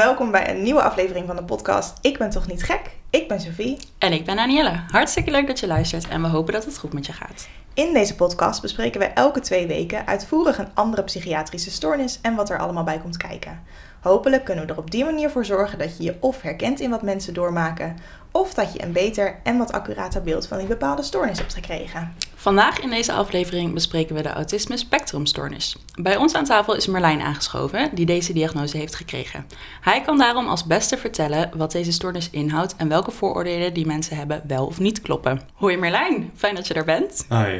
welkom bij een nieuwe aflevering van de podcast Ik ben toch niet gek? Ik ben Sophie. En ik ben Danielle. Hartstikke leuk dat je luistert en we hopen dat het goed met je gaat. In deze podcast bespreken we elke twee weken uitvoerig een andere psychiatrische stoornis en wat er allemaal bij komt kijken. Hopelijk kunnen we er op die manier voor zorgen dat je je of herkent in wat mensen doormaken, of dat je een beter en wat accurater beeld van die bepaalde stoornis hebt gekregen. Vandaag in deze aflevering bespreken we de autisme spectrumstoornis. Bij ons aan tafel is Merlijn aangeschoven, die deze diagnose heeft gekregen. Hij kan daarom als beste vertellen wat deze stoornis inhoudt en welke vooroordelen die mensen hebben wel of niet kloppen. Hoi Merlijn, fijn dat je er bent. Hi,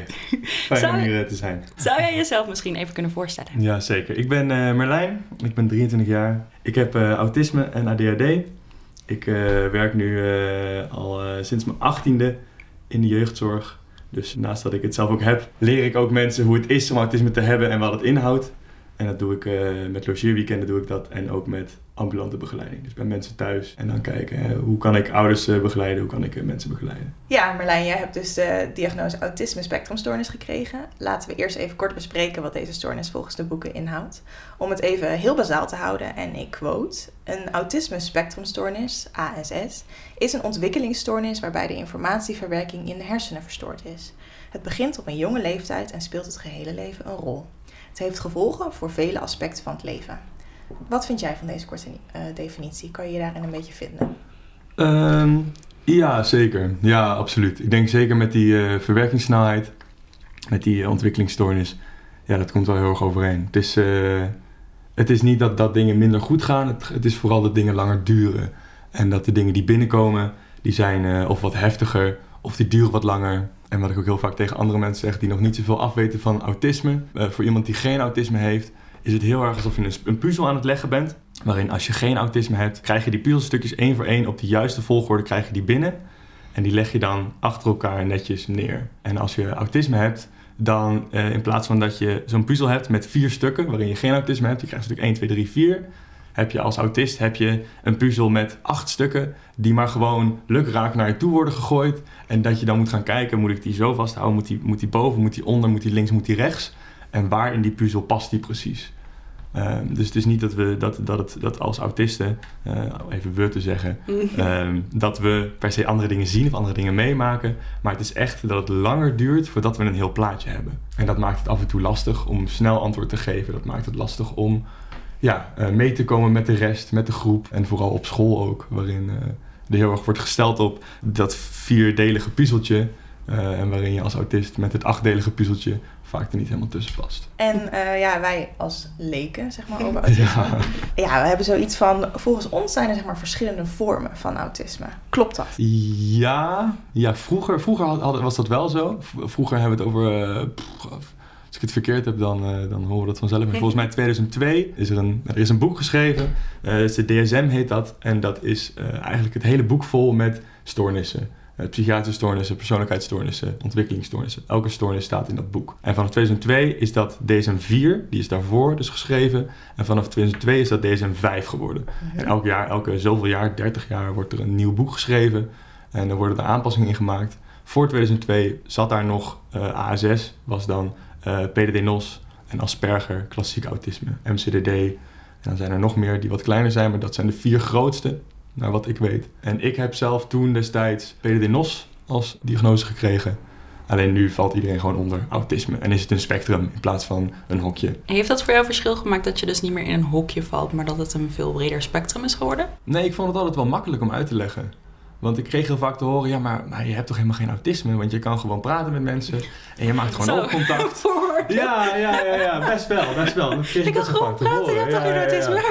fijn Zou om je- hier eh, te zijn. Zou jij jezelf misschien even kunnen voorstellen? Ja, zeker. Ik ben eh, Merlijn, ik ben 23 jaar. Ik heb eh, autisme en ADHD. Ik eh, werk nu eh, al eh, sinds mijn achttiende in de jeugdzorg. Dus naast dat ik het zelf ook heb, leer ik ook mensen hoe het is om autisme te hebben en wat het inhoudt. En dat doe ik eh, met logeerweekenden doe ik dat en ook met ambulante begeleiding. Dus bij mensen thuis en dan kijken hè, hoe kan ik ouders eh, begeleiden, hoe kan ik eh, mensen begeleiden. Ja, Marlijn, jij hebt dus de diagnose autisme spectrumstoornis gekregen. Laten we eerst even kort bespreken wat deze stoornis volgens de boeken inhoudt. Om het even heel bazaal te houden, en ik quote: Een autisme spectrumstoornis, ASS, is een ontwikkelingsstoornis waarbij de informatieverwerking in de hersenen verstoord is. Het begint op een jonge leeftijd en speelt het gehele leven een rol. Het heeft gevolgen voor vele aspecten van het leven. Wat vind jij van deze korte eh, definitie? Kan je je daarin een beetje vinden? Ehm, ja, zeker. Ja, absoluut. Ik denk zeker met die eh, verwerkingssnelheid, met die eh, ontwikkelingsstoornis, ja, dat komt wel heel erg overeen. Het is, het is niet dat, dat dingen minder goed gaan, het, het is vooral dat dingen langer duren. En dat de dingen die binnenkomen, die zijn of wat heftiger, of die duren wat langer. En wat ik ook heel vaak tegen andere mensen zeg die nog niet zoveel afweten van autisme. eh, voor iemand die geen autisme heeft, is het heel erg alsof je een, puzzel aan het leggen bent. Waarin als je geen autisme hebt, krijg je die puzzelstukjes één voor één op de juiste volgorde krijg je die binnen. En die leg je dan achter elkaar netjes neer. En als je autisme hebt, dan eh, in plaats van dat je zo'n puzzel hebt met vier stukken, waarin je geen autisme hebt, je krijgt stuk 1, 2, 3, 4. Heb je als autist heb je een puzzel met acht stukken, die maar gewoon lukraak naar je toe worden gegooid. En dat je dan moet gaan kijken, moet ik die zo vasthouden? Moet die, moet die boven, moet die onder, moet die links, moet die rechts? En waar in die puzzel past die precies? Ehm, dus het is niet dat we dat, dat, het, dat als autisten, eh, even we te zeggen, ehm, dat we per se andere dingen zien of andere dingen meemaken. Maar het is echt dat het langer duurt voordat we een heel plaatje hebben. En dat maakt het af en toe lastig om snel antwoord te geven. Dat maakt het lastig om ja, eh, mee te komen met de rest, met de groep. En vooral op school ook, waarin eh, er heel erg wordt gesteld op dat vierdelige puzzeltje. eh, en waarin je als autist met het achtdelige puzzeltje vaak er niet helemaal tussen past. En ja, wij als leken, zeg maar, over autisme. Ja. Ja, we hebben zoiets van, volgens ons zijn er zeg maar verschillende vormen van autisme. Klopt dat? Ja, ja vroeger, vroeger had, had- was dat wel zo. Vroeger hebben we het over. pff, als ik het verkeerd heb, dan, eh, dan horen we dat vanzelf. Maar volgens mij in 2002 is er een, er is een boek geschreven. het is de DSM heet dat. En dat is eh, eigenlijk het hele boek vol met stoornissen. Psychiatrische stoornissen, persoonlijkheidsstoornissen, ontwikkelingsstoornissen. Elke stoornis staat in dat boek. En vanaf 2002 is dat DSM-4, die is daarvoor dus geschreven. En vanaf 2002 is dat DSM-5 geworden. En elk jaar, elke zoveel jaar, 30 jaar, wordt er een nieuw boek geschreven. En er worden er aanpassingen in gemaakt. Voor 2002 zat daar nog eh, ASS, was dan eh, PDD-NOS en Asperger, klassiek autisme, MCDD. En dan zijn er nog meer die wat kleiner zijn, maar dat zijn de vier grootste, naar wat ik weet. En ik heb zelf toen destijds PDD-NOS als diagnose gekregen. Alleen nu valt iedereen gewoon onder autisme en is het een spectrum in plaats van een hokje. Heeft dat voor jou verschil gemaakt dat je dus niet meer in een hokje valt, maar dat het een veel breder spectrum is geworden? Nee, ik vond het altijd wel makkelijk om uit te leggen. Want ik kreeg heel vaak te horen, ja, maar, maar je hebt toch helemaal geen autisme? Want je kan gewoon praten met mensen en je maakt gewoon oogcontact. Ja, ja, ja, ja, best wel, best wel. Dat kreeg Ik kan gewoon praten, je hebt toch geen autisme?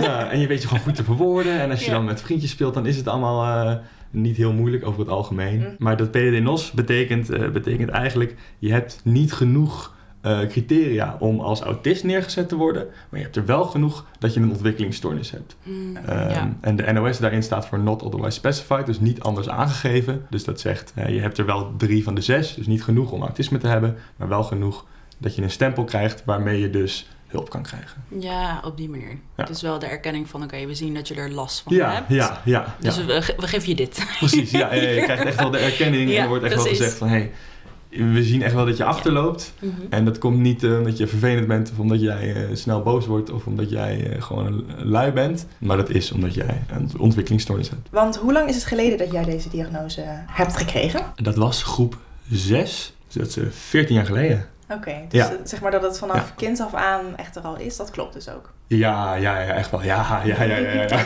Ja, en je weet je gewoon goed te verwoorden. En als je dan met vriendjes speelt, dan is het allemaal eh, niet heel moeilijk over het algemeen. Mm. Maar dat PDD-NOS betekent, eh, betekent eigenlijk, je hebt niet genoeg eh, criteria om als autist neergezet te worden. Maar je hebt er wel genoeg dat je een ontwikkelingsstoornis hebt. Mm, Ehm, ja. En de NOS daarin staat voor not otherwise specified, dus niet anders aangegeven. Dus dat zegt, je hebt er wel drie van de zes, dus niet genoeg om autisme te hebben, maar wel genoeg dat je een stempel krijgt waarmee je dus hulp kan krijgen. ja, op die manier. Ja. Dus wel de erkenning van, oké, we zien dat je er last van Ja, hebt. ja, ja. Dus ja. we, ge- we geven je dit. Precies, ja, je krijgt echt wel de erkenning en er wordt echt wel gezegd van, hé, hey, we zien echt wel dat je achterloopt. Mhm. En dat komt niet eh, omdat je vervelend bent of omdat jij eh, snel boos wordt of omdat jij eh, gewoon lui bent. Maar dat is omdat jij een ontwikkelingsstoornis hebt. Want hoe lang is het geleden dat jij deze diagnose hebt gekregen? Dat was groep 6, dus dat is eh, 14 jaar geleden. Oké, dus Ja. zeg maar dat het vanaf Ja. kind af aan echt er al is, dat klopt dus ook. Ja, ja, ja, echt wel. Ja, ja, ja, ja. Ja,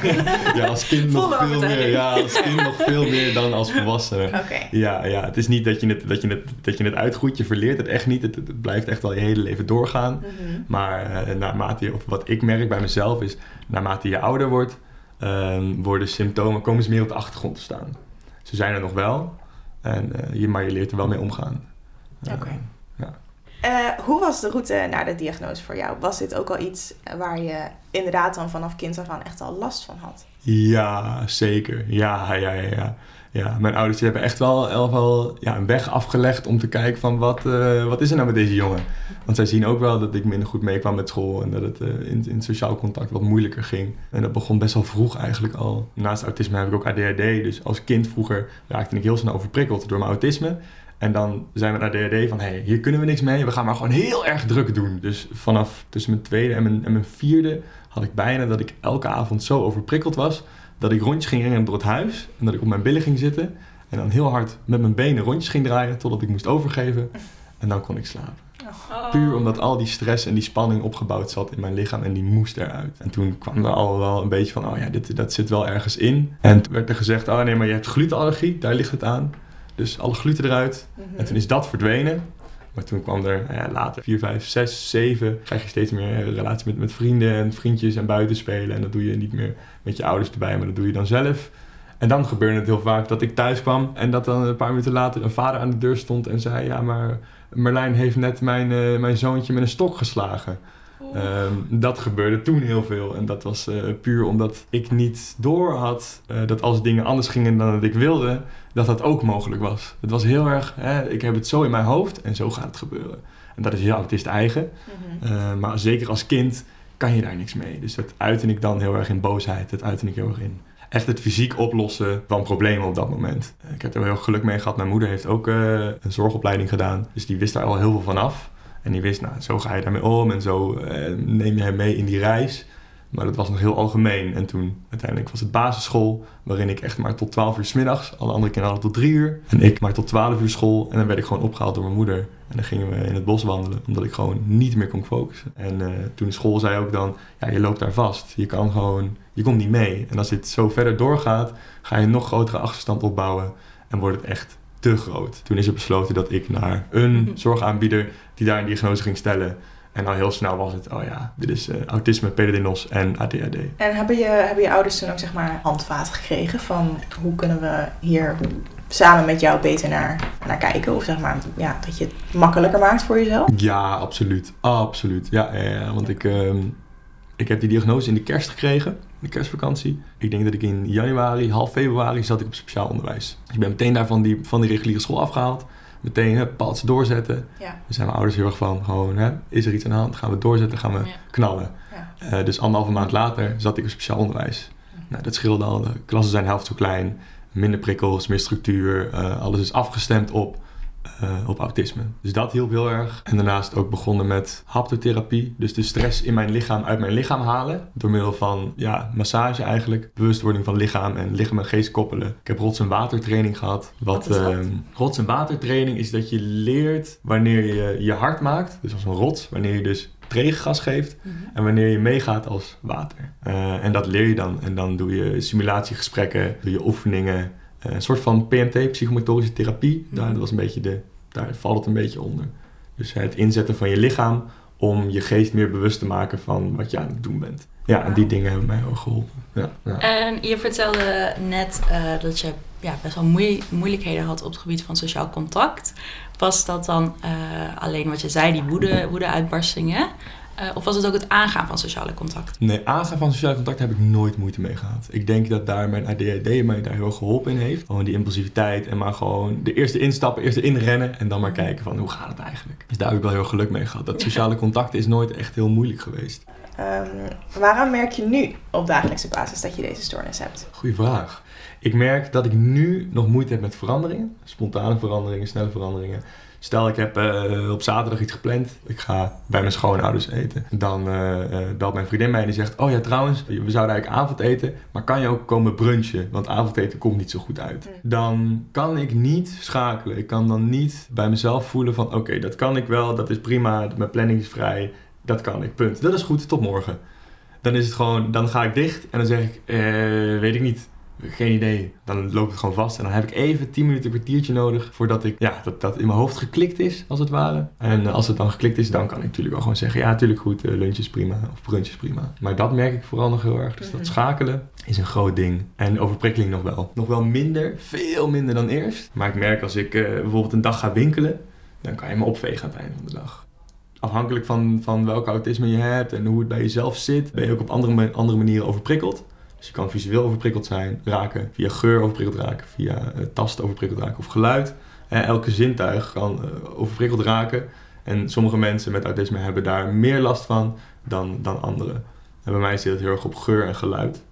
ja als kind nog veel meer. Ja, als kind nog veel meer dan als volwassene. Oké. Ja, ja, het is niet dat je het, dat je het, dat je het uitgroeit. Je verleert het echt niet. Het, het blijft echt wel je hele leven doorgaan. Mhm. Maar eh, naarmate je, of wat ik merk bij mezelf is, naarmate je ouder wordt, ehm, worden symptomen, komen ze meer op de achtergrond te staan. Ze zijn er nog wel, en, eh, je, maar je leert er wel mee omgaan. Oké. Eh, hoe was de route naar de diagnose voor jou? Was dit ook al iets waar je inderdaad dan vanaf kind af aan echt al last van had? Ja, zeker. Ja, ja, ja, ja. ja mijn ouders hebben echt wel, wel, ja, een weg afgelegd om te kijken van wat, eh, wat is er nou met deze jongen. Want zij zien ook wel dat ik minder goed meekwam met school en dat het eh, in, in sociaal contact wat moeilijker ging. En dat begon best wel vroeg eigenlijk al. Naast autisme heb ik ook ADHD, dus als kind vroeger raakte ik heel snel overprikkeld door mijn autisme. En dan zijn we naar ADHD van, hé, hey, hier kunnen we niks mee, we gaan maar gewoon heel erg druk doen. Dus vanaf tussen mijn tweede en mijn, en mijn vierde had ik bijna dat ik elke avond zo overprikkeld was dat ik rondjes ging rennen door het huis en dat ik op mijn billen ging zitten en dan heel hard met mijn benen rondjes ging draaien totdat ik moest overgeven en dan kon ik slapen. Oh. Puur omdat al die stress en die spanning opgebouwd zat in mijn lichaam en die moest eruit. En toen kwam er al wel een beetje van, oh ja, dit, dat zit wel ergens in. En toen werd er gezegd, oh nee, maar je hebt glutenallergie, daar ligt het aan. Dus alle gluten eruit. Mhm. En toen is dat verdwenen. Maar toen kwam er nou ja, later, 4, 5, 6, 7, krijg je steeds meer een relatie met, met vrienden en vriendjes en buitenspelen. En dat doe je niet meer met je ouders erbij, maar dat doe je dan zelf. En dan gebeurde het heel vaak dat ik thuis kwam en dat dan een paar minuten later een vader aan de deur stond en zei: Ja, maar Merlijn heeft net mijn, eh, mijn zoontje met een stok geslagen. Ehm, dat gebeurde toen heel veel. En dat was eh, puur omdat ik niet door had eh, dat als dingen anders gingen dan dat ik wilde, dat dat ook mogelijk was. Het was heel erg, hè, ik heb het zo in mijn hoofd en zo gaat het gebeuren. En dat is jouw autist eigen. Mhm. Eh, maar zeker als kind kan je daar niks mee. Dus dat uitte ik dan heel erg in boosheid. Dat uitte ik heel erg in echt het fysiek oplossen van problemen op dat moment. Ik heb er heel geluk mee gehad. Mijn moeder heeft ook een zorgopleiding gedaan. Dus die wist daar al heel veel van af. En die wist, nou, zo ga je daarmee om en zo eh, neem je hem mee in die reis. Maar dat was nog heel algemeen. En toen uiteindelijk was het basisschool, waarin ik echt maar tot 12 uur 's middags. Alle andere kinderen hadden tot 3 uur. En ik maar tot 12 uur school. En dan werd ik gewoon opgehaald door mijn moeder. En dan gingen we in het bos wandelen, omdat ik gewoon niet meer kon focussen. En eh, toen de school zei ook dan, ja, je loopt daar vast. Je kan gewoon, je komt niet mee. En als dit zo verder doorgaat, ga je een nog grotere achterstand opbouwen. En wordt het echt te groot. Toen is er besloten dat ik naar een zorgaanbieder die daar een diagnose ging stellen. En al heel snel was het, oh ja, dit is eh, autisme, PDD-NOS en ADHD. En hebben je, hebben je ouders toen ook zeg maar handvaten gekregen van hoe kunnen we hier samen met jou beter naar, naar kijken? Of zeg maar, ja, dat je het makkelijker maakt voor jezelf? Ja, absoluut. Absoluut. Ja, ja, ja, want ik, ehm, ik heb die diagnose in de kerst gekregen, de kerstvakantie. Ik denk dat ik in januari, half februari, zat ik op speciaal onderwijs. Dus ik ben meteen daar van die, van die reguliere school afgehaald. Meteen hè, paaltjes doorzetten. Ja. Daar zijn mijn ouders heel erg van, gewoon, hè, is er iets aan de hand? Gaan we doorzetten, gaan we Ja. knallen. Ja. Eh, dus anderhalve maand later zat ik op speciaal onderwijs. Nou, dat scheelde al. De klassen zijn helft zo klein. Minder prikkels, meer structuur. eh, alles is afgestemd op, eh, op autisme. Dus dat hielp heel erg. En daarnaast ook begonnen met haptotherapie. Dus de stress in mijn lichaam uit mijn lichaam halen. Door middel van ja, massage eigenlijk. Bewustwording van lichaam en lichaam en geest koppelen. Ik heb rots- en watertraining gehad. Wat, Wat is dat? ehm, rots- en watertraining is dat je leert wanneer je je hart maakt. Dus als een rots. Wanneer je dus tegengas geeft. Mhm. En wanneer je meegaat als water. Eh, en dat leer je dan. En dan doe je simulatiegesprekken, doe je oefeningen. Eh, een soort van PMT, psychomotorische therapie. Daar, Mhm. dat was een beetje de, daar valt het een beetje onder. Dus het inzetten van je lichaam om je geest meer bewust te maken van wat je aan het doen bent. Ja, en die dingen hebben mij ook geholpen. Ja, ja. En je vertelde net eh, dat je ja, best wel moei- moeilijkheden had op het gebied van sociaal contact. Was dat dan eh, alleen wat je zei, die woede, woede-uitbarstingen? Eh, of was het ook het aangaan van sociale contact? Nee, aangaan van sociaal contact heb ik nooit moeite mee gehad. Ik denk dat daar mijn ADHD mij daar heel erg geholpen in heeft. Gewoon die impulsiviteit en maar gewoon de eerste instappen, eerst inrennen en dan maar kijken van hoe gaat het eigenlijk. Dus daar heb ik wel heel geluk mee gehad. Dat sociale contact is nooit echt heel moeilijk geweest. Ehm, waaraan merk je nu op dagelijkse basis dat je deze stoornis hebt? Goeie vraag. Ik merk dat ik nu nog moeite heb met veranderingen. Spontane veranderingen, snelle veranderingen. Stel, ik heb eh, op zaterdag iets gepland. Ik ga bij mijn schoonouders eten. Dan uh, belt mijn vriendin mij en die zegt... Oh ja, trouwens, we zouden eigenlijk avondeten. Maar kan je ook komen brunchen? Want avondeten komt niet zo goed uit. Mm. Dan kan ik niet schakelen. Ik kan dan niet bij mezelf voelen van... Oké, dat kan ik wel. Dat is prima. Mijn planning is vrij. Dat kan ik. Punt. Dat is goed. Tot morgen. Dan is het gewoon... Dan ga ik dicht en dan zeg ik... weet ik niet. Geen idee. Dan loopt het gewoon vast. En dan heb ik even 10 minuten, een kwartiertje nodig voordat ik, ja, dat, dat in mijn hoofd geklikt is, als het ware. En uh, als het dan geklikt is, dan kan ik natuurlijk wel gewoon zeggen, ja, natuurlijk goed, uh, lunch is prima of brunch is prima. Maar dat merk ik vooral nog heel erg. Dus dat schakelen is een groot ding. En overprikkeling nog wel. Nog wel minder, veel minder dan eerst. Maar ik merk als ik uh, bijvoorbeeld een dag ga winkelen, dan kan je me opvegen aan het einde van de dag afhankelijk van, van welke autisme je hebt en hoe het bij jezelf zit, ben je ook op andere, andere manieren overprikkeld. Dus je kan visueel overprikkeld zijn, raken, via geur overprikkeld raken, via uh, tast overprikkeld raken of geluid. Uh, elke zintuig kan uh, overprikkeld raken. En sommige mensen met autisme hebben daar meer last van dan, dan anderen. En bij mij zit het heel erg op geur en geluid.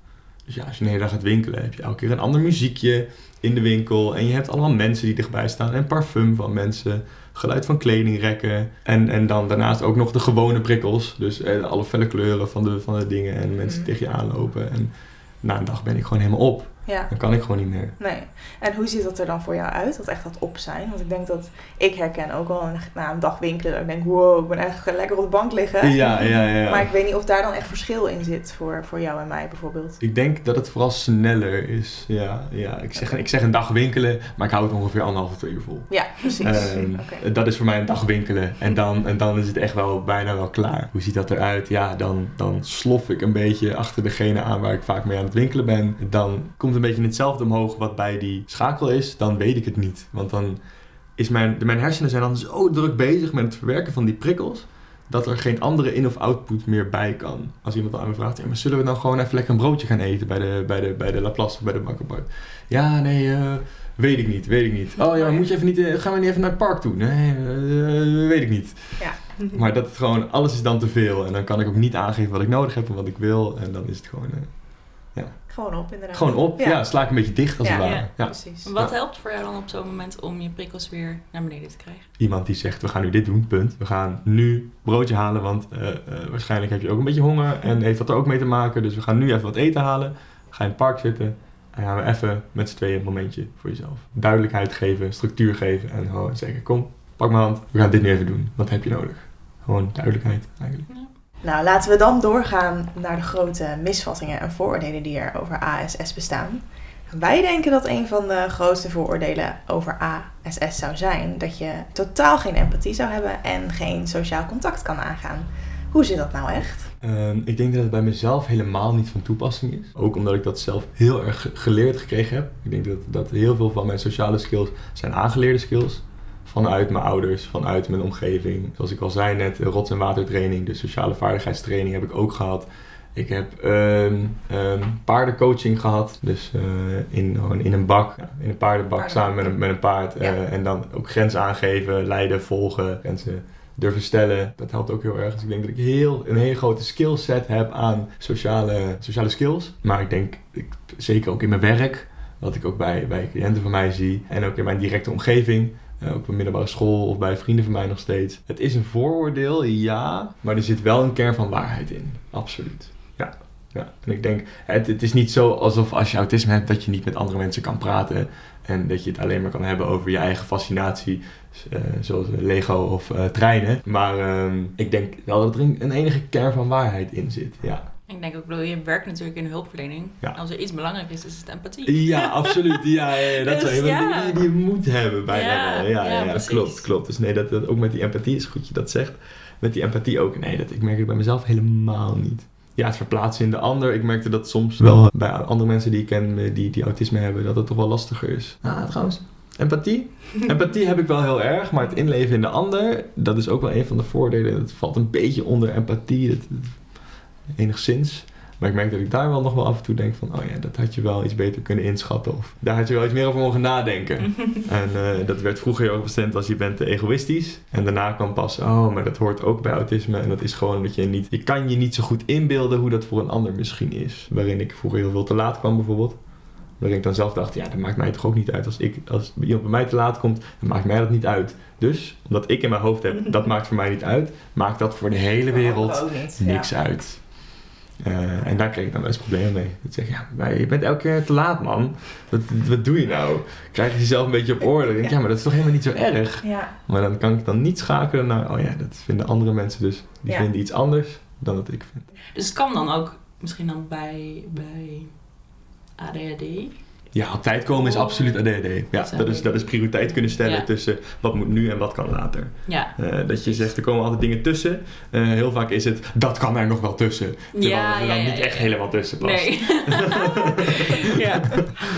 Dus ja, als je een hele dag gaat winkelen, heb je elke keer een ander muziekje in de winkel. En je hebt allemaal mensen die dichtbij staan. En parfum van mensen, geluid van kledingrekken. En, en dan daarnaast ook nog de gewone prikkels. Dus alle felle kleuren van de, van de dingen en mensen die tegen je aanlopen. En na een dag ben ik gewoon helemaal op. Ja. Dan kan ik gewoon niet meer. Nee. En hoe ziet dat er dan voor jou uit? Dat echt dat op zijn? Want ik denk dat ik herken ook wel na een dag winkelen. Dat ik denk, wow, ik ben echt lekker op de bank liggen. Ja, ja, ja. Maar ik weet niet of daar dan echt verschil in zit voor, voor jou en mij bijvoorbeeld. Ik denk dat het vooral sneller is. Ja, ja. Ik, zeg, ik zeg een dag winkelen, maar ik hou het ongeveer twee uur vol. Ja, precies. Um, okay. Dat is voor mij een dag winkelen. En dan, en dan is het echt wel bijna wel klaar. Hoe ziet dat eruit? Ja, dan, dan slof ik een beetje achter degene aan waar ik vaak mee aan het winkelen ben. Dan komt een beetje hetzelfde omhoog wat bij die schakel is, dan weet ik het niet. Want dan is mijn, mijn hersenen zijn dan zo druk bezig met het verwerken van die prikkels, dat er geen andere in- of output meer bij kan. Als iemand aan me vraagt, ja, maar zullen we dan gewoon even lekker een broodje gaan eten bij de, bij de, bij de Laplace of bij de Bakkerbart? Ja, nee, uh, weet ik niet, weet ik niet. Oh ja, moet je even niet, uh, gaan we niet even naar het park toe? Nee, uh, weet ik niet. Ja. Maar dat het gewoon, alles is dan te veel. En dan kan ik ook niet aangeven wat ik nodig heb en wat ik wil. En dan is het gewoon... Ja. Gewoon op, inderdaad. Gewoon op, ja. ja sla ik een beetje dicht als ja, het ware. Ja, precies. Wat helpt voor jou dan op zo'n moment om je prikkels weer naar beneden te krijgen? Iemand die zegt, we gaan nu dit doen, punt. We gaan nu broodje halen, want uh, uh, waarschijnlijk heb je ook een beetje honger en heeft dat er ook mee te maken. Dus we gaan nu even wat eten halen. Ga in het park zitten en gaan we even met z'n tweeën een momentje voor jezelf. Duidelijkheid geven, structuur geven en gewoon zeggen, kom, pak mijn hand, we gaan dit nu even doen. Wat heb je nodig? Gewoon duidelijkheid eigenlijk. Nou, laten we dan doorgaan naar de grote misvattingen en vooroordelen die er over ASS bestaan. Wij denken dat een van de grootste vooroordelen over ASS zou zijn dat je totaal geen empathie zou hebben en geen sociaal contact kan aangaan. Hoe zit dat nou echt? Um, ik denk dat het bij mezelf helemaal niet van toepassing is. Ook omdat ik dat zelf heel erg geleerd gekregen heb. Ik denk dat, dat heel veel van mijn sociale skills zijn aangeleerde skills vanuit mijn ouders, vanuit mijn omgeving. Zoals ik al zei net, rots- en watertraining, de sociale vaardigheidstraining heb ik ook gehad. Ik heb um, um, paardencoaching gehad, dus uh, in, in een bak, in een paardenbak Paarden. samen met een, met een paard. Uh, ja. En dan ook grenzen aangeven, leiden, volgen, grenzen durven stellen. Dat helpt ook heel erg. Dus ik denk dat ik heel, een hele grote skillset heb aan sociale, sociale skills. Maar ik denk, ik, zeker ook in mijn werk, wat ik ook bij, bij cliënten van mij zie en ook in mijn directe omgeving. Op een middelbare school of bij vrienden van mij nog steeds. Het is een vooroordeel, ja, maar er zit wel een kern van waarheid in. Absoluut. Ja. ja. En ik denk, het, het is niet zo alsof als je autisme hebt dat je niet met andere mensen kan praten. En dat je het alleen maar kan hebben over je eigen fascinatie, uh, zoals Lego of uh, treinen. Maar uh, ik denk wel dat er een enige kern van waarheid in zit, ja. Ik denk ook, bedoel, je werkt natuurlijk in de hulpverlening. Ja. Als er iets belangrijk is, is het empathie. Ja, absoluut. Ja, ja, ja. dat Dus zijn ja. dingen die je moet hebben bijna Ja, wel. Ja, ja, ja, ja, precies. klopt, klopt. Dus nee, dat, dat ook met die empathie is goed je dat zegt. Met die empathie ook. Nee, dat, ik merk het bij mezelf helemaal niet. Ja, het verplaatsen in de ander. Ik merkte dat soms wel bij andere mensen die ik ken eh, die, die autisme hebben, dat het toch wel lastiger is. Ah, trouwens. Empathie? Empathie heb ik wel heel erg, maar het inleven in de ander, dat is ook wel een van de voordelen. Het valt een beetje onder empathie, enigszins. Maar ik merk dat ik daar wel nog wel af en toe denk van, oh ja, dat had je wel iets beter kunnen inschatten. Of daar had je wel iets meer over mogen nadenken. en eh, dat werd vroeger heel bestemd als je bent te egoïstisch. En daarna kwam pas, oh, maar dat hoort ook bij autisme. En dat is gewoon dat je niet, je kan je niet zo goed inbeelden hoe dat voor een ander misschien is. Waarin ik vroeger heel veel te laat kwam bijvoorbeeld. Waarin ik dan zelf dacht, ja, dat maakt mij toch ook niet uit. Als, ik, als iemand bij mij te laat komt, dan maakt mij dat niet uit. Dus, omdat ik in mijn hoofd heb, dat maakt voor mij niet uit, maakt dat voor de hele wereld niks ja. uit. Eh, en daar kreeg ik dan wel eens problemen mee. Ik zeg, ja, maar je bent elke keer te laat, man. Wat, wat doe je nou? Krijg je jezelf een beetje op orde? Ik denk, ja, maar dat is toch helemaal niet zo erg? Ja, Maar dan kan ik dan niet schakelen naar, oh ja, dat vinden andere mensen dus. Die Ja. vinden iets anders dan wat ik vind. Dus het kan dan ook misschien dan bij, bij ADHD. Ja, op tijd komen is Oh. absoluut ADHD. Ja, dat is, dat is prioriteit kunnen stellen Ja. tussen wat moet nu en wat kan later. Ja. Eh, dat je zegt, er komen altijd dingen tussen. Eh, heel vaak is het, dat kan er nog wel tussen. Terwijl Ja, er dan niet echt helemaal tussen past. Nee. ja.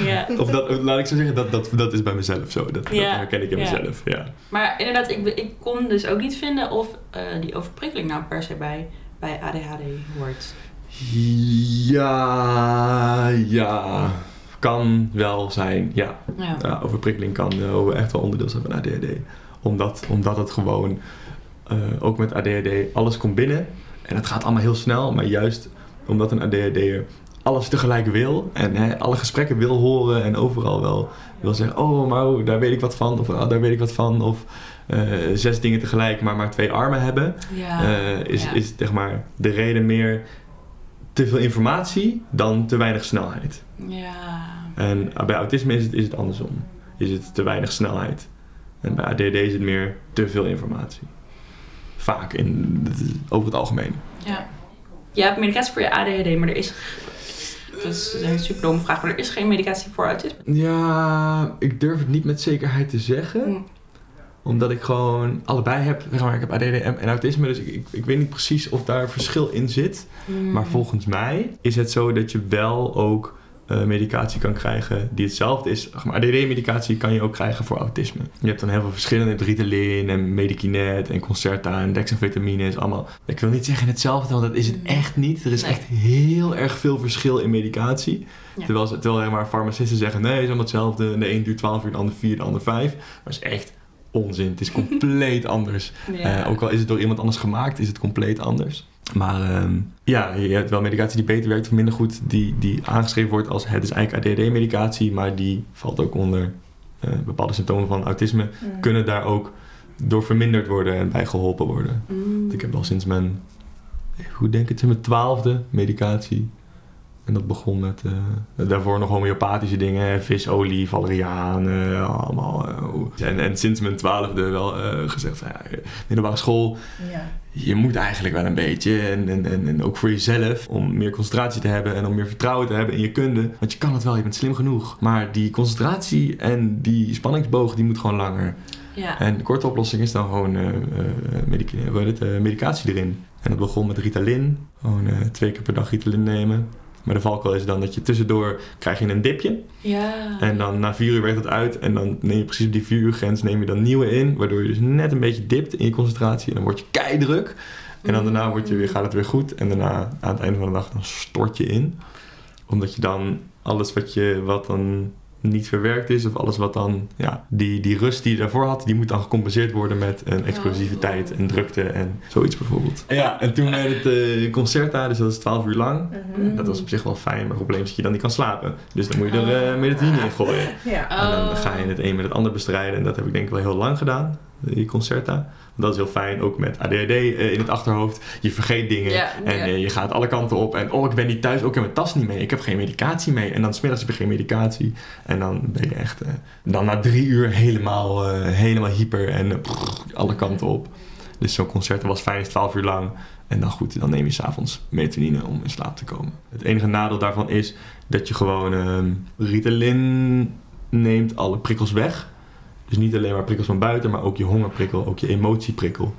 ja. Of dat, laat ik zo zeggen, dat, dat, dat is bij mezelf zo. Dat, herken ik in ja. mezelf. Ja. Maar inderdaad, ik, ik kon dus ook niet vinden of eh, die overprikkeling nou per se bij, bij ADHD hoort. ja, ja. Kan wel zijn, ja. Ja. ja overprikkeling kan eh, echt wel onderdeel zijn van ADHD. Omdat, omdat het gewoon, eh, ook met ADHD, alles komt binnen. En het gaat allemaal heel snel. Maar juist omdat een ADHD'er alles tegelijk wil. En hè, alle gesprekken wil horen. En overal wel wil zeggen, oh, maar daar weet ik wat van. Of oh, daar weet ik wat van. Of eh, zes dingen tegelijk, maar maar twee armen hebben. Ja. eh, is, is zeg maar de reden meer te veel informatie dan te weinig snelheid. ja. En bij autisme is het, is het andersom. Is het te weinig snelheid. En bij ADD is het meer te veel informatie. Vaak, in, over het algemeen. Ja. Je hebt medicatie voor je ADHD, maar er is... Dat is een super domme vraag, maar er is geen medicatie voor autisme. Ja, ik durf het niet met zekerheid te zeggen. Omdat ik gewoon allebei heb. Zeg maar, ik heb ADD en, autisme. Dus ik, ik, ik weet niet precies of daar verschil in zit. Hmm. Maar volgens mij is het zo dat je wel ook eh, medicatie kan krijgen die hetzelfde is. Maar ADD-medicatie kan je ook krijgen voor autisme. Je hebt dan heel veel verschillende, Ritalin en Medikinet en Concerta en dexamfetamine is allemaal. Ik wil niet zeggen hetzelfde, want dat is het Nee. echt niet. Er is Nee. echt heel erg veel verschil in medicatie. Ja. Terwijl, terwijl zeg maar, farmacisten zeggen, nee, het is allemaal hetzelfde. De een duurt 12 uur, de ander 4, de ander 5. Maar het is echt onzin. Het is compleet anders. Ja. Eh, ook al is het door iemand anders gemaakt, is het compleet anders. Maar ehm, ja, je hebt wel medicatie die beter werkt of minder goed, die, die aangeschreven wordt als het is eigenlijk ADHD-medicatie, maar die valt ook onder eh, bepaalde symptomen van autisme, Mm. kunnen daar ook door verminderd worden en bij geholpen worden. Mm. Ik heb al sinds mijn, hoe denk ik sinds mijn twaalfde medicatie. En dat begon met eh, daarvoor nog homeopathische dingen, visolie, valeriaan, allemaal. eh, en, en sinds mijn twaalfde wel eh, gezegd, van, ja, middelbare school, Ja. je moet eigenlijk wel een beetje. En, en, en, en ook voor jezelf, om meer concentratie te hebben en om meer vertrouwen te hebben in je kunde. Want je kan het wel, je bent slim genoeg. Maar die concentratie en die spanningsboog, die moet gewoon langer. Ja. En de korte oplossing is dan gewoon eh, medicatie erin. En dat begon met Ritalin. Gewoon twee keer per dag Ritalin nemen. Maar de valkuil is dan dat je tussendoor krijg je een dipje. Ja. En dan na vier uur werkt het uit. En dan neem je precies op die vier uur grens neem je dan nieuwe in. Waardoor je dus net een beetje dipt in je concentratie. En dan word je keidruk. En dan daarna word je weer, gaat het weer goed. En daarna aan het einde van de dag dan stort je in. Omdat je dan alles wat, je, wat dan niet verwerkt is. Of alles wat dan, ja, die, die rust die je daarvoor had. Die moet dan gecompenseerd worden met een explosiviteit en drukte en zoiets bijvoorbeeld. Ja, en toen werd het eh Concerta. Dus dat is 12 uur lang. Mhm. Dat was op zich wel fijn, maar het probleem is dat je dan niet kan slapen. Dus dan moet je er uh, in gooien. Ja. En dan Oh. ga je het een met het ander bestrijden. En dat heb ik denk ik wel heel lang gedaan, die Concerta. Dat is heel fijn, ook met ADHD eh, in het achterhoofd. Je vergeet dingen en eh, je gaat alle kanten op. En oh, ik ben niet thuis, ook ik heb mijn tas niet mee. Ik heb geen medicatie mee. En dan smiddags heb je geen medicatie. En dan ben je echt, eh, dan na drie uur helemaal, helemaal hyper en alle kanten op. Dus zo'n concert was fijn, is 12 uur lang. En dan goed, dan neem je s'avonds melatonine om in slaap te komen. Het enige nadeel daarvan is dat je gewoon ehm Ritalin neemt alle prikkels weg. Dus niet alleen maar prikkels van buiten, maar ook je hongerprikkel, ook je emotieprikkel.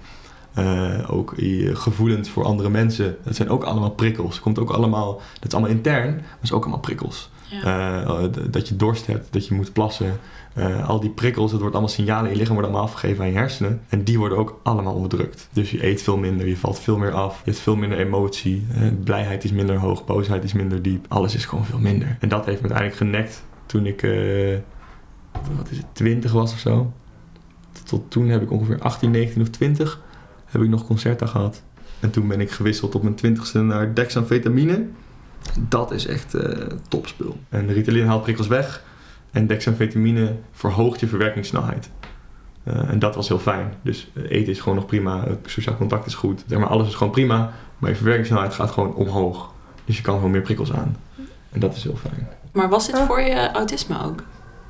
Eh, ook je gevoelens voor andere mensen. Dat zijn ook allemaal prikkels. Komt ook allemaal, dat is allemaal intern, maar is ook allemaal prikkels. Ja. Eh, d- dat je dorst hebt, dat je moet plassen. Eh, al die prikkels, het wordt allemaal signalen in je lichaam worden allemaal afgegeven aan je hersenen. En die worden ook allemaal onderdrukt. Dus je eet veel minder, je valt veel meer af. Je hebt veel minder emotie. eh, blijheid is minder hoog, boosheid is minder diep. Alles is gewoon veel minder. En dat heeft me uiteindelijk genekt toen ik, eh, wat is het, 20 was of zo. Tot toen heb ik ongeveer 18, 19 of 20 heb ik nog concerten gehad. En toen ben ik gewisseld op mijn 20ste naar dexamfetamine. Dat is echt eh topspul. En Ritalin haalt prikkels weg. En dexamfetamine verhoogt je verwerkingssnelheid. Eh, en dat was heel fijn. Dus eh, eten is gewoon nog prima. Sociaal contact is goed. Zeg maar, alles is gewoon prima. Maar je verwerkingssnelheid gaat gewoon omhoog. Dus je kan gewoon meer prikkels aan. En dat is heel fijn. Maar was dit Oh. voor je autisme ook?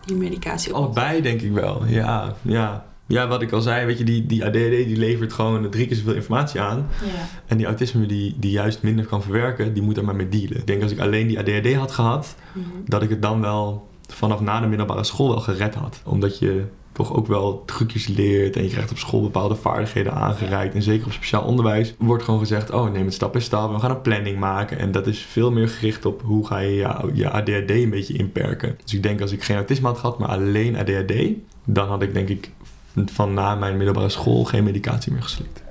Die medicatie? Allebei denk ik wel. Ja, ja. Ja, wat ik al zei, weet je, die, die ADHD die levert gewoon drie keer zoveel informatie aan. Ja. En die autisme die, die juist minder kan verwerken, die moet er maar mee dealen. Ik denk als ik alleen die ADHD had gehad, Mhm. dat ik het dan wel vanaf na de middelbare school wel gered had. Omdat je toch ook wel trucjes leert en je krijgt op school bepaalde vaardigheden aangereikt. En zeker op speciaal onderwijs wordt gewoon gezegd, oh neem het stap bij stap, we gaan een planning maken. En dat is veel meer gericht op hoe ga je je, je ADHD een beetje inperken. Dus ik denk als ik geen autisme had gehad, maar alleen ADHD, dan had ik denk ik van na mijn middelbare school geen medicatie meer geslikt.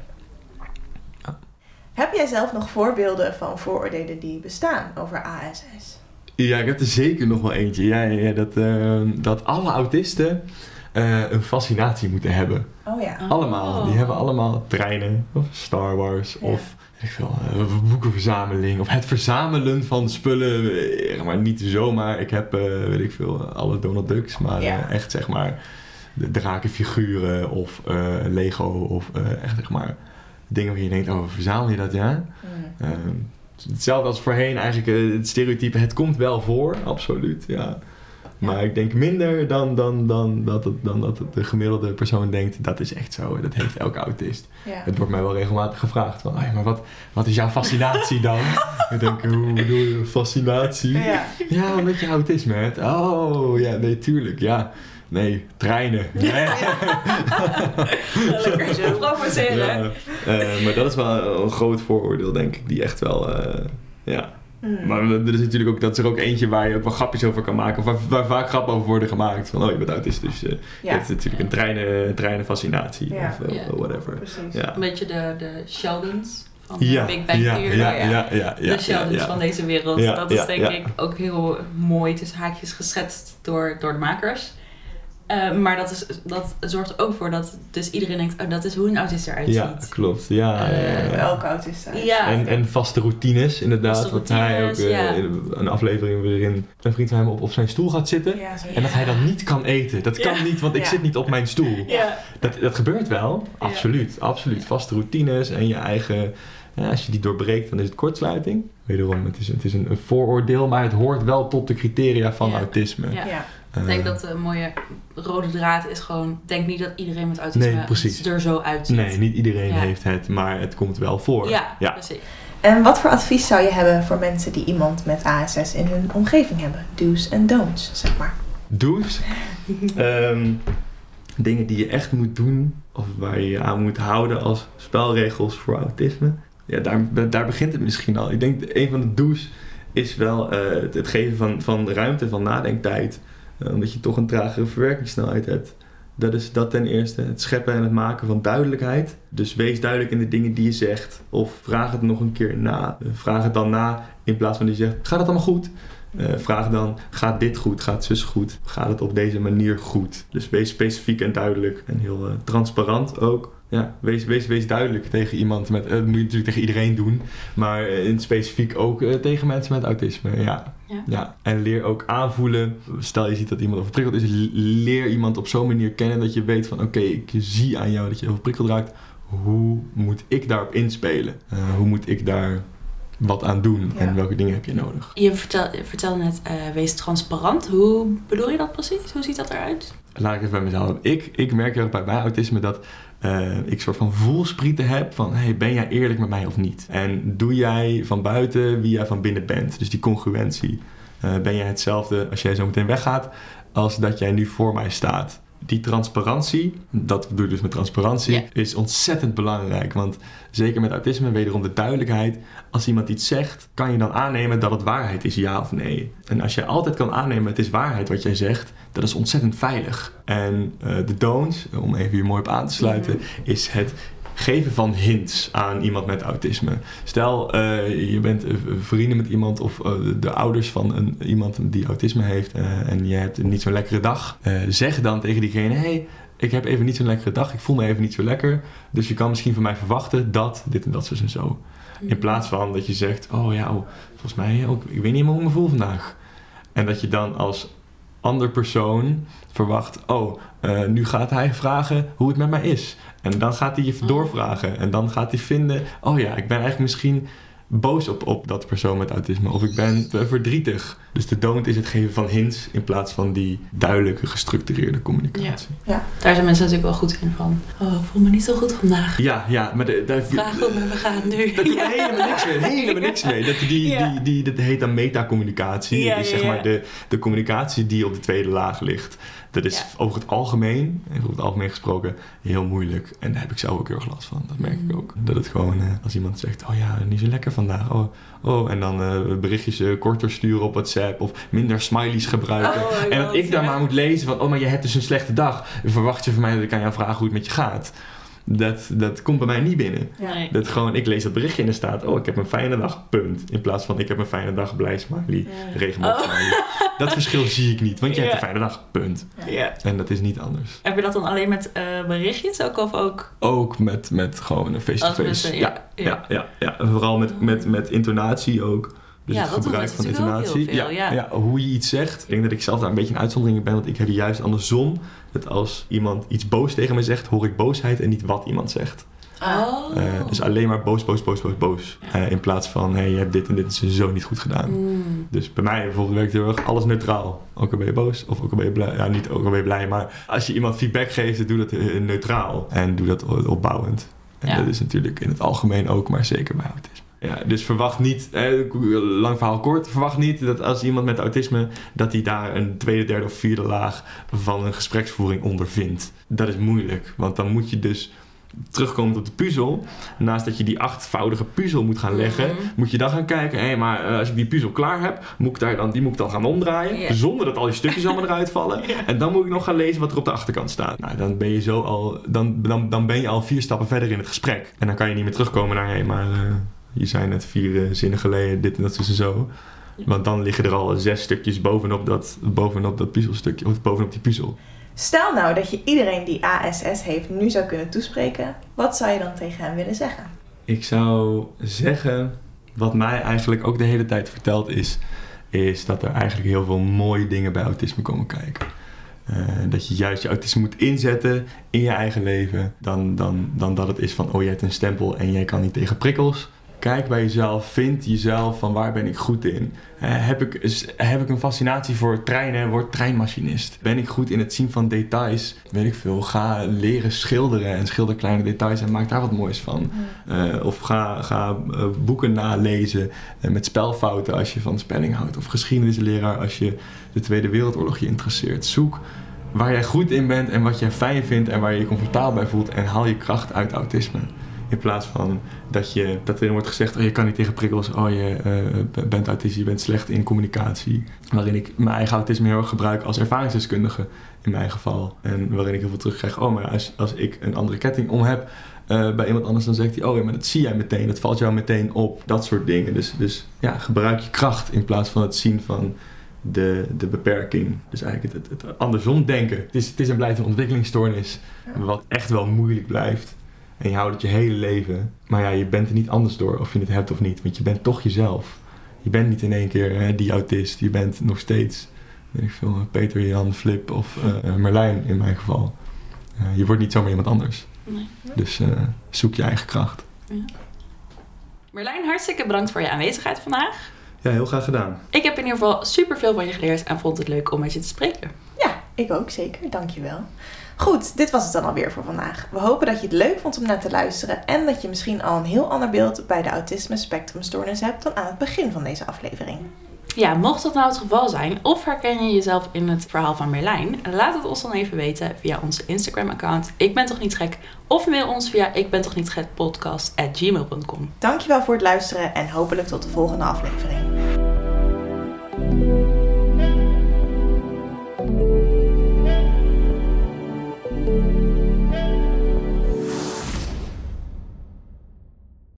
Heb jij zelf nog voorbeelden van vooroordelen die bestaan over ASS? Ja, ik heb er zeker nog wel eentje. Ja, ja, ja, dat, eh, dat alle autisten eh, een fascinatie moeten hebben. Oh ja. Allemaal. Die hebben allemaal treinen, of Star Wars, Ja. of ik veel, eh, boekenverzameling, of het verzamelen van spullen. eh, Maar niet zomaar. Ik heb, eh, weet ik veel, alle Donald Ducks, maar Ja. eh, echt zeg maar de drakenfiguren of eh, Lego, of eh, echt zeg maar dingen waar je denkt, oh, verzamel je dat, ja? Hmm. Ehm, hetzelfde als voorheen, eigenlijk het stereotype, het komt wel voor, absoluut, ja. Maar ik denk minder dan, dan, dan, dat het, dan dat de gemiddelde persoon denkt, dat is echt zo. Dat heeft elke autist. Ja. Het wordt mij wel regelmatig gevraagd van, "Ai, maar wat, wat is jouw fascinatie dan? ik denk, hoe bedoel je fascinatie? Ja. Ja, omdat je autisme hebt. Oh, ja, nee, tuurlijk, ja. Nee, treinen. Nee. Lekker zo provoceren. Ja, eh, maar dat is wel een groot vooroordeel, denk ik, die echt wel, eh, ja. Hmm. Maar er is natuurlijk ook, dat is er ook eentje waar je ook wel grapjes over kan maken, of waar, waar vaak grappen over worden gemaakt. Van, oh, je bent autist, dus eh, je ja, hebt natuurlijk een treinen, treinenfascinatie, Ja. of eh, Ja. whatever. precies. Ja. Een beetje de, de Sheldons van Ja, Big Bang ja, Theory. ja, ja. ja, ja, ja, de Sheldons ja. van deze wereld. Ja, dat is ja, denk ja. ik ook heel mooi tussen haakjes geschetst door, door de makers. Eh, maar dat, is, dat zorgt er ook voor dat dus iedereen denkt, oh, dat is hoe een autist eruit ziet. Ja, klopt. Ja, ja, ja, Eh, ja. Elke autist. Ja. En, en vaste routines, inderdaad. Vaste wat hij ook ja. in een aflevering waarin een vriend van hem op, op zijn stoel gaat zitten. Ja, zo. En dat hij dan niet kan eten. Dat kan niet, want ik Ja. zit niet op mijn stoel. Ja. Dat, dat gebeurt wel, absoluut. Absoluut. Vaste routines en je eigen... Ja, als je die doorbreekt, dan is het kortsluiting. Wederom, het is, het is een, een vooroordeel, maar het hoort wel tot de criteria van Ja. autisme. Ja. Eh, Ik denk dat de mooie rode draad is gewoon... Ik denk niet dat iedereen met autisme Nee, precies. er zo uitziet. Nee, niet iedereen Ja. heeft het, maar het komt wel voor. Ja, ja. precies. En wat voor advies zou je hebben voor mensen die iemand met ASS in hun omgeving hebben? Do's en don'ts, zeg maar. Do's. Ehm, dingen die je echt moet doen, of waar je je aan moet houden als spelregels voor autisme. Ja, daar, daar begint het misschien al. Ik denk een van de do's is wel eh, het, het geven van, van ruimte, van nadenktijd. Eh, omdat je toch een tragere verwerkingssnelheid hebt. Dat is dat ten eerste. Het scheppen en het maken van duidelijkheid. Dus wees duidelijk in de dingen die je zegt. Of vraag het nog een keer na. Eh, Vraag het dan na in plaats van die zegt, gaat het allemaal goed? Eh, vraag dan, gaat dit goed? Gaat zus goed? Gaat het op deze manier goed? Dus wees specifiek en duidelijk en heel transparant ook. Ja, wees, wees, wees duidelijk tegen iemand met, eh, dat moet je natuurlijk tegen iedereen doen, maar eh, in specifiek ook eh, tegen mensen met autisme. Ja. Ja. Ja. En leer ook aanvoelen. Stel je ziet dat iemand overprikkeld is, leer iemand op zo'n manier kennen dat je weet van oké, ik zie aan jou dat je overprikkeld raakt. Hoe moet ik daarop inspelen? Hoe moet ik daar wat aan doen? Ja. En welke dingen heb je nodig? Je vertel, je vertelde net, wees transparant. Hoe bedoel je dat precies? Hoe ziet dat eruit? Laat ik het bij mezelf. Ik, ik merk heel bij mijn autisme dat eh, ik soort van voelsprieten heb van... Hey, ben jij eerlijk met mij of niet? En doe jij van buiten wie jij van binnen bent? Dus die congruentie. Eh, ben jij hetzelfde als jij zo meteen weggaat als dat jij nu voor mij staat? Die transparantie, dat bedoel ik dus met transparantie, is ontzettend belangrijk. Want zeker met autisme, wederom de duidelijkheid. Als iemand iets zegt, kan je dan aannemen dat het waarheid is, ja of nee. En als je altijd kan aannemen, het is waarheid wat jij zegt, dat is ontzettend veilig. En eh, de don'ts, om even hier mooi op aan te sluiten, Mhm. is het geven van hints aan iemand met autisme. Stel, eh, je bent eh, vrienden met iemand of eh, de ouders van een, iemand die autisme heeft en je hebt niet zo'n lekkere dag. Zeg dan tegen diegene, hey, ik heb even niet zo'n lekkere dag, ik voel me even niet zo lekker. Dus je kan misschien van mij verwachten dat dit en dat zo en zo. In plaats van dat je zegt, oh ja, oh, volgens mij, ook, ik weet niet meer hoe ik me voel vandaag. En dat je dan als ander persoon verwacht, oh, eh, nu gaat hij vragen hoe het met mij is. En dan gaat hij je Oh. doorvragen. En dan gaat hij vinden, oh ja, ik ben eigenlijk misschien boos op, op dat persoon met autisme. Of ik ben verdrietig. Dus de don't is het geven van hints in plaats van die duidelijke, gestructureerde communicatie. Daar zijn mensen natuurlijk wel goed in van. Oh, ik voel me niet zo goed vandaag. Ja, ja, maar de, daar, Vraag met me gaat nu. Dat doet Ja. helemaal niks mee. Helemaal niks mee. Dat, die, Ja. die, die, dat heet dan metacommunicatie. Ja, dat is ja, zeg ja. maar de, de communicatie die op de tweede laag ligt. Dat is Ja. over het algemeen, even over het algemeen gesproken, heel moeilijk. En daar heb ik zelf ook heel erg last van. Dat merk ik Mm. ook. Dat het gewoon, eh, als iemand zegt, oh ja, niet zo lekker vandaag. Oh, oh. En dan eh, berichtjes eh, korter sturen op WhatsApp. Of minder smileys gebruiken. Oh en dat God, ik ja. maar moet lezen van, oh, maar je hebt dus een slechte dag. Verwacht je van mij dat ik aan jou vraag hoe het met je gaat? Dat, dat komt bij mij niet binnen. Nee. Dat gewoon, ik lees dat berichtje en er staat, oh, ik heb een fijne dag, punt. In plaats van, ik heb een fijne dag, blij smiley, regenboog Oh. Dat verschil zie ik niet, want je Ja. hebt een fijne dag, punt. Ja. En dat is niet anders. Heb je dat dan alleen met eh, berichtjes ook of ook? Ook met, met gewoon een face-to-face. Mensen- ja, ja, ja, ja, ja. Vooral met, met, met intonatie ook. Dus Ja, het dat gebruik van intonatie. heel veel, ja. hoe je iets zegt. Ik denk dat ik zelf daar een beetje een uitzondering in ben, want ik heb juist andersom. Dat als iemand iets boos tegen me zegt, hoor ik boosheid en niet wat iemand zegt. Oh. Eh, dus alleen maar boos, boos, boos, boos, boos. Ja. Eh, in plaats van, hé, hey, je hebt dit en dit is zo niet goed gedaan. Mm. Dus bij mij bijvoorbeeld werkt heel erg alles neutraal. Ook al ben je boos of ook al ben je blij. Ja, niet ook al ben je blij, maar als je iemand feedback geeft, doe dat eh, neutraal. En doe dat opbouwend. En Ja. dat is natuurlijk in het algemeen ook, maar zeker bij autisme. Ja, dus verwacht niet, eh, lang verhaal kort, verwacht niet dat als iemand met autisme, dat hij daar een tweede, derde of vierde laag van een gespreksvoering ondervindt. Dat is moeilijk, want dan moet je dus terugkomen op de puzzel. Naast dat je die achtvoudige puzzel moet gaan leggen, Mhm. moet je dan gaan kijken, hé, maar eh, als ik die puzzel klaar heb, moet ik daar dan, die moet ik dan gaan omdraaien, zonder dat al die stukjes allemaal eruit vallen. En dan moet ik nog gaan lezen wat er op de achterkant staat. Nou, dan ben je zo al, dan, dan, dan ben je al vier stappen verder in het gesprek. En dan kan je niet meer terugkomen naar, hé, maar eh, je zei net vier eh, zinnen geleden, dit en dat is en zo. Want dan liggen er al zes stukjes bovenop dat, bovenop dat puzzelstukje, of bovenop die puzzel. Stel nou dat je iedereen die ASS heeft nu zou kunnen toespreken. Wat zou je dan tegen hem willen zeggen? Ik zou zeggen, wat mij eigenlijk ook de hele tijd verteld is, is dat er eigenlijk heel veel mooie dingen bij autisme komen kijken. Eh, dat je juist je autisme moet inzetten in je eigen leven, dan, dan, dan dat het is van, oh je hebt een stempel en jij kan niet tegen prikkels. Kijk bij jezelf, vind jezelf van waar ben ik goed in. Eh, heb, ik, heb ik een fascinatie voor treinen, word treinmachinist. Ben ik goed in het zien van details, weet ik veel. Ga leren schilderen en schilder kleine details en maak daar wat moois van. Eh, of ga, ga eh, boeken nalezen met spelfouten als je van spelling houdt. Of geschiedenisleraar als je de Tweede Wereldoorlog je interesseert. Zoek waar jij goed in bent en wat jij fijn vindt en waar je je comfortabel bij voelt. En haal je kracht uit autisme. In plaats van dat, je, dat er wordt gezegd, oh, je kan niet tegen prikkels, oh je eh, bent autistisch, je bent slecht in communicatie. Waarin ik mijn eigen autisme heel erg gebruik als ervaringsdeskundige in mijn geval. En waarin ik heel veel terugkrijg, oh maar als, als ik een andere ketting om heb eh, bij iemand anders, dan zegt hij, oh ja, maar dat zie jij meteen, dat valt jou meteen op. Dat soort dingen. Dus, dus ja, gebruik je kracht in plaats van het zien van de, de beperking. Dus eigenlijk het, het, het andersom denken. Het is, het is een ontwikkelingsstoornis, Ja. wat echt wel moeilijk blijft. En je houdt het je hele leven. Maar ja, je bent er niet anders door of je het hebt of niet. Want je bent toch jezelf. Je bent niet in één keer hè, die autist. Je bent nog steeds, weet ik veel, Peter, Jan, Flip of eh, Merlijn in mijn geval. Eh, je wordt niet zomaar iemand anders. Nee. Dus eh, zoek je eigen kracht. Merlijn, hartstikke bedankt voor je aanwezigheid vandaag. Ja, heel graag gedaan. Ik heb in ieder geval super veel van je geleerd en vond het leuk om met je te spreken. Ja, ik ook zeker. Dankjewel. Goed, dit was het dan alweer voor vandaag. We hopen dat je het leuk vond om naar te luisteren en dat je misschien al een heel ander beeld bij de autisme spectrumstoornis hebt dan aan het begin van deze aflevering. Ja, mocht dat nou het geval zijn, of herken je jezelf in het verhaal van Merlijn, laat het ons dan even weten via onze Instagram-account. Ik ben toch niet gek? Of mail ons via ik ben toch niet gek podcast at gmail.com. Dankjewel voor het luisteren en hopelijk tot de volgende aflevering.